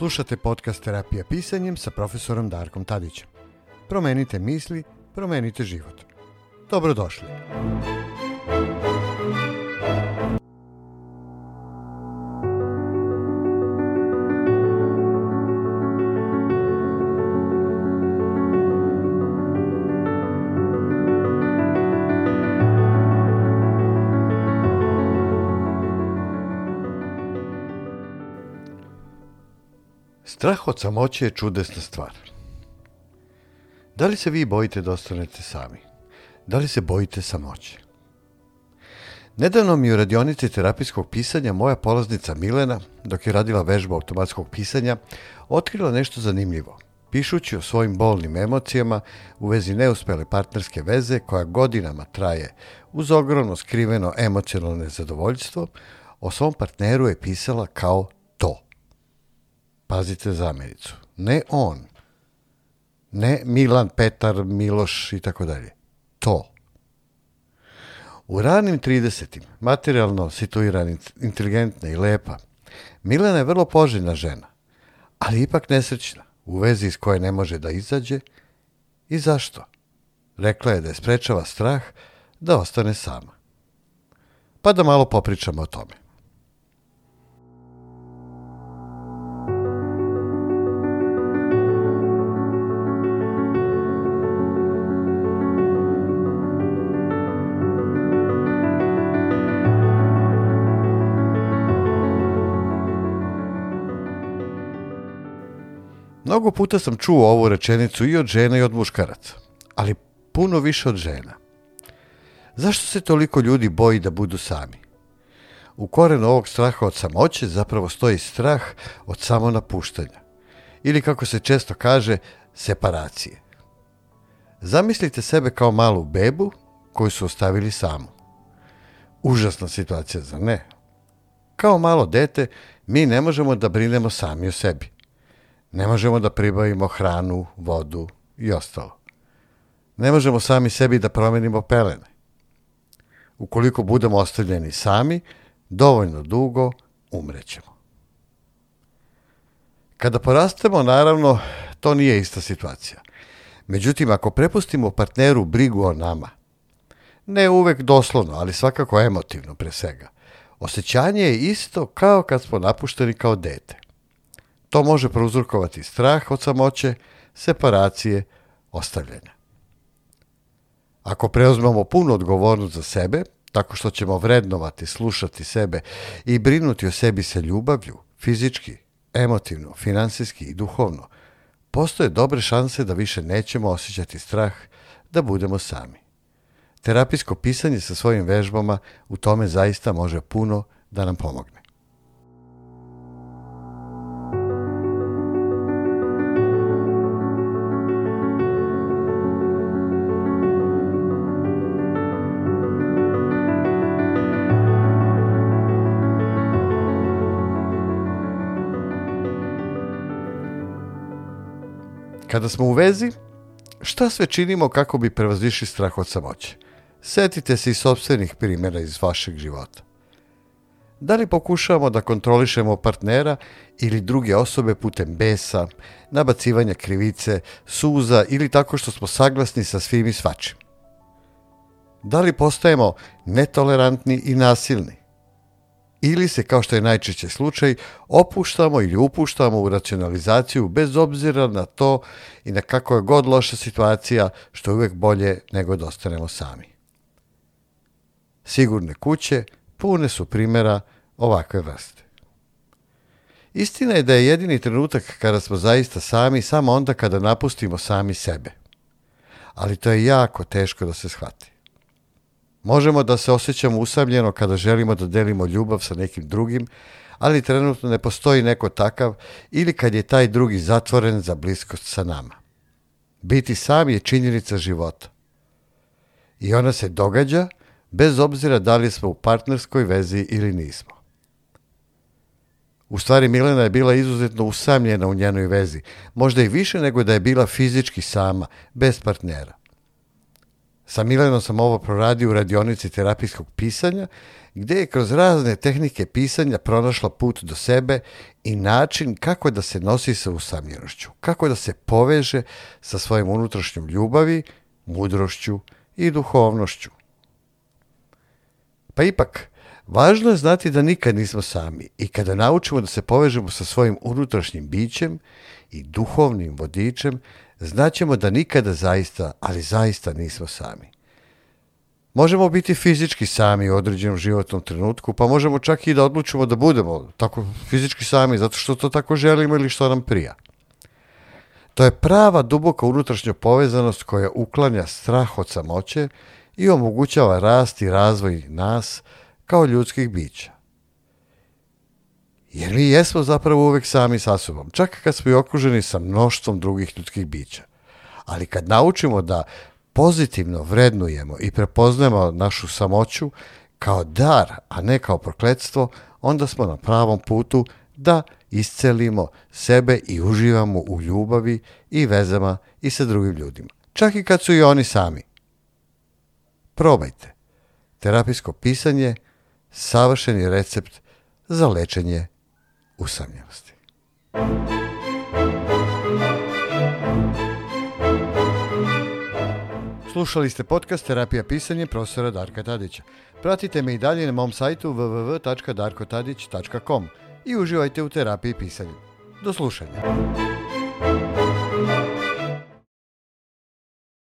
Slušate podcast Terapija pisanjem sa profesorom Darkom Tadićem. Promenite misli, promenite život. Dobrodošli. Strah od samoće je čudesna stvar. Da li se vi bojite da ostanete sami? Da li se bojite samoće? Nedavno mi u radionici terapijskog pisanja moja polaznica Milena, dok je radila vežbu automatskog pisanja, otkrila nešto zanimljivo. Pišući o svojim bolnim emocijama u vezi neuspele partnerske veze koja godinama traje uz ogromno skriveno emocionalno nezadovoljstvo, o svom partneru je pisala kao. Pazite zamenicu. Ne on. Ne Milan, Petar, Miloš i tako dalje. To. U ranim 30. materijalno situirana, inteligentna i lepa, Milena je vrlo poželjna žena, ali ipak nesrećna, u vezi iz koje ne može da izađe. I zašto? Rekla je da je sprečava strah da ostane sama. Pa da malo popričamo o tome. Mnogo puta sam čuo ovu rečenicu i od žena i od muškaraca, ali puno više od žena. Zašto se toliko ljudi boji da budu sami? U korenu ovog straha od samoće zapravo stoji strah od samonapuštanja. Ili kako se često kaže, separacije. Zamislite sebe kao malu bebu koju su ostavili samu. Užasna situacija, za ne? Kao malo dete, mi ne možemo da brinemo sami o sebi. Ne možemo da pribavimo hranu, vodu i ostalo. Ne možemo sami sebi da promenimo pelene. Ukoliko budemo ostavljeni sami, dovoljno dugo umrećemo. Kada porastemo, naravno, to nije ista situacija. Međutim, ako prepustimo partneru brigu o nama, ne uvek doslovno, ali svakako emotivno pre svega, osjećanje je isto kao kad smo napušteni kao dete. To može prouzrokovati strah od samoće, separacije, ostavljanja. Ako preuzmemo punu odgovornost za sebe, tako što ćemo vrednovati, slušati sebe i brinuti o sebi sa ljubavlju, fizički, emotivno, finansijski i duhovno, postoje dobre šanse da više nećemo osjećati strah da budemo sami. Terapijsko pisanje sa svojim vežbama u tome zaista može puno da nam pomogne. Kada smo u vezi, šta sve činimo kako bi prevazišli strah od samoće? Setite se i sobstvenih primjera iz vašeg života. Da li pokušavamo da kontrolišemo partnera ili druge osobe putem besa, nabacivanja krivice, suza ili tako što smo saglasni sa svim i svačim? Da li postajemo netolerantni i nasilni? Ili se, kao što je najčešće slučaj, opuštamo ili upuštamo u racionalizaciju bez obzira na to i na kako je god loša situacija, što je uvek bolje nego da ostanemo sami. Sigurne kuće pune su primjera ovakve vrste. Istina je da je jedini trenutak kada smo zaista sami samo onda kada napustimo sami sebe. Ali to je jako teško da se shvati. Možemo da se osjećamo usamljeno kada želimo da delimo ljubav sa nekim drugim, ali trenutno ne postoji neko takav ili kad je taj drugi zatvoren za bliskost sa nama. Biti sam je činjenica života. I ona se događa bez obzira da li smo u partnerskoj vezi ili nismo. U stvari Milena je bila izuzetno usamljena u njenoj vezi, možda i više nego da je bila fizički sama, bez partnera. Sa Milenom sam ovo proradio u radionici terapijskog pisanja, gdje je kroz razne tehnike pisanja pronašla put do sebe i način kako da se nosi sa usamljenošću, kako da se poveže sa svojim unutrašnjom ljubavi, mudrošću i duhovnošću. Pa ipak, važno je znati da nikad nismo sami i kada naučimo da se povežemo sa svojim unutrašnjim bićem i duhovnim vodičem, znaćemo da nikada zaista, ali zaista nismo sami. Možemo biti fizički sami u određenom životnom trenutku, pa možemo čak i da odlučimo da budemo tako fizički sami, zato što to tako želimo ili što nam prija. To je prava duboka unutrašnja povezanost koja uklanja strah od samoće i omogućava rast i razvoj nas kao ljudskih bića. Jer mi jesmo zapravo uvek sami sa sobom, čak kad smo i okruženi sa mnoštvom drugih ljudskih bića. Ali kad naučimo da pozitivno vrednujemo i prepoznajemo našu samoću kao dar, a ne kao prokletstvo, onda smo na pravom putu da iscelimo sebe i uživamo u ljubavi i vezama i sa drugim ljudima. Čak i kad su i oni sami. Probajte. Terapijsko pisanje, savršeni recept za lečenje usamljenosti. Slušali ste podcast Terapija pisanje profesora Darka Tadića. Pratite me i dalje na mom sajtu www.darkotadić.com i uživajte u terapiji pisanja. Do slušanja.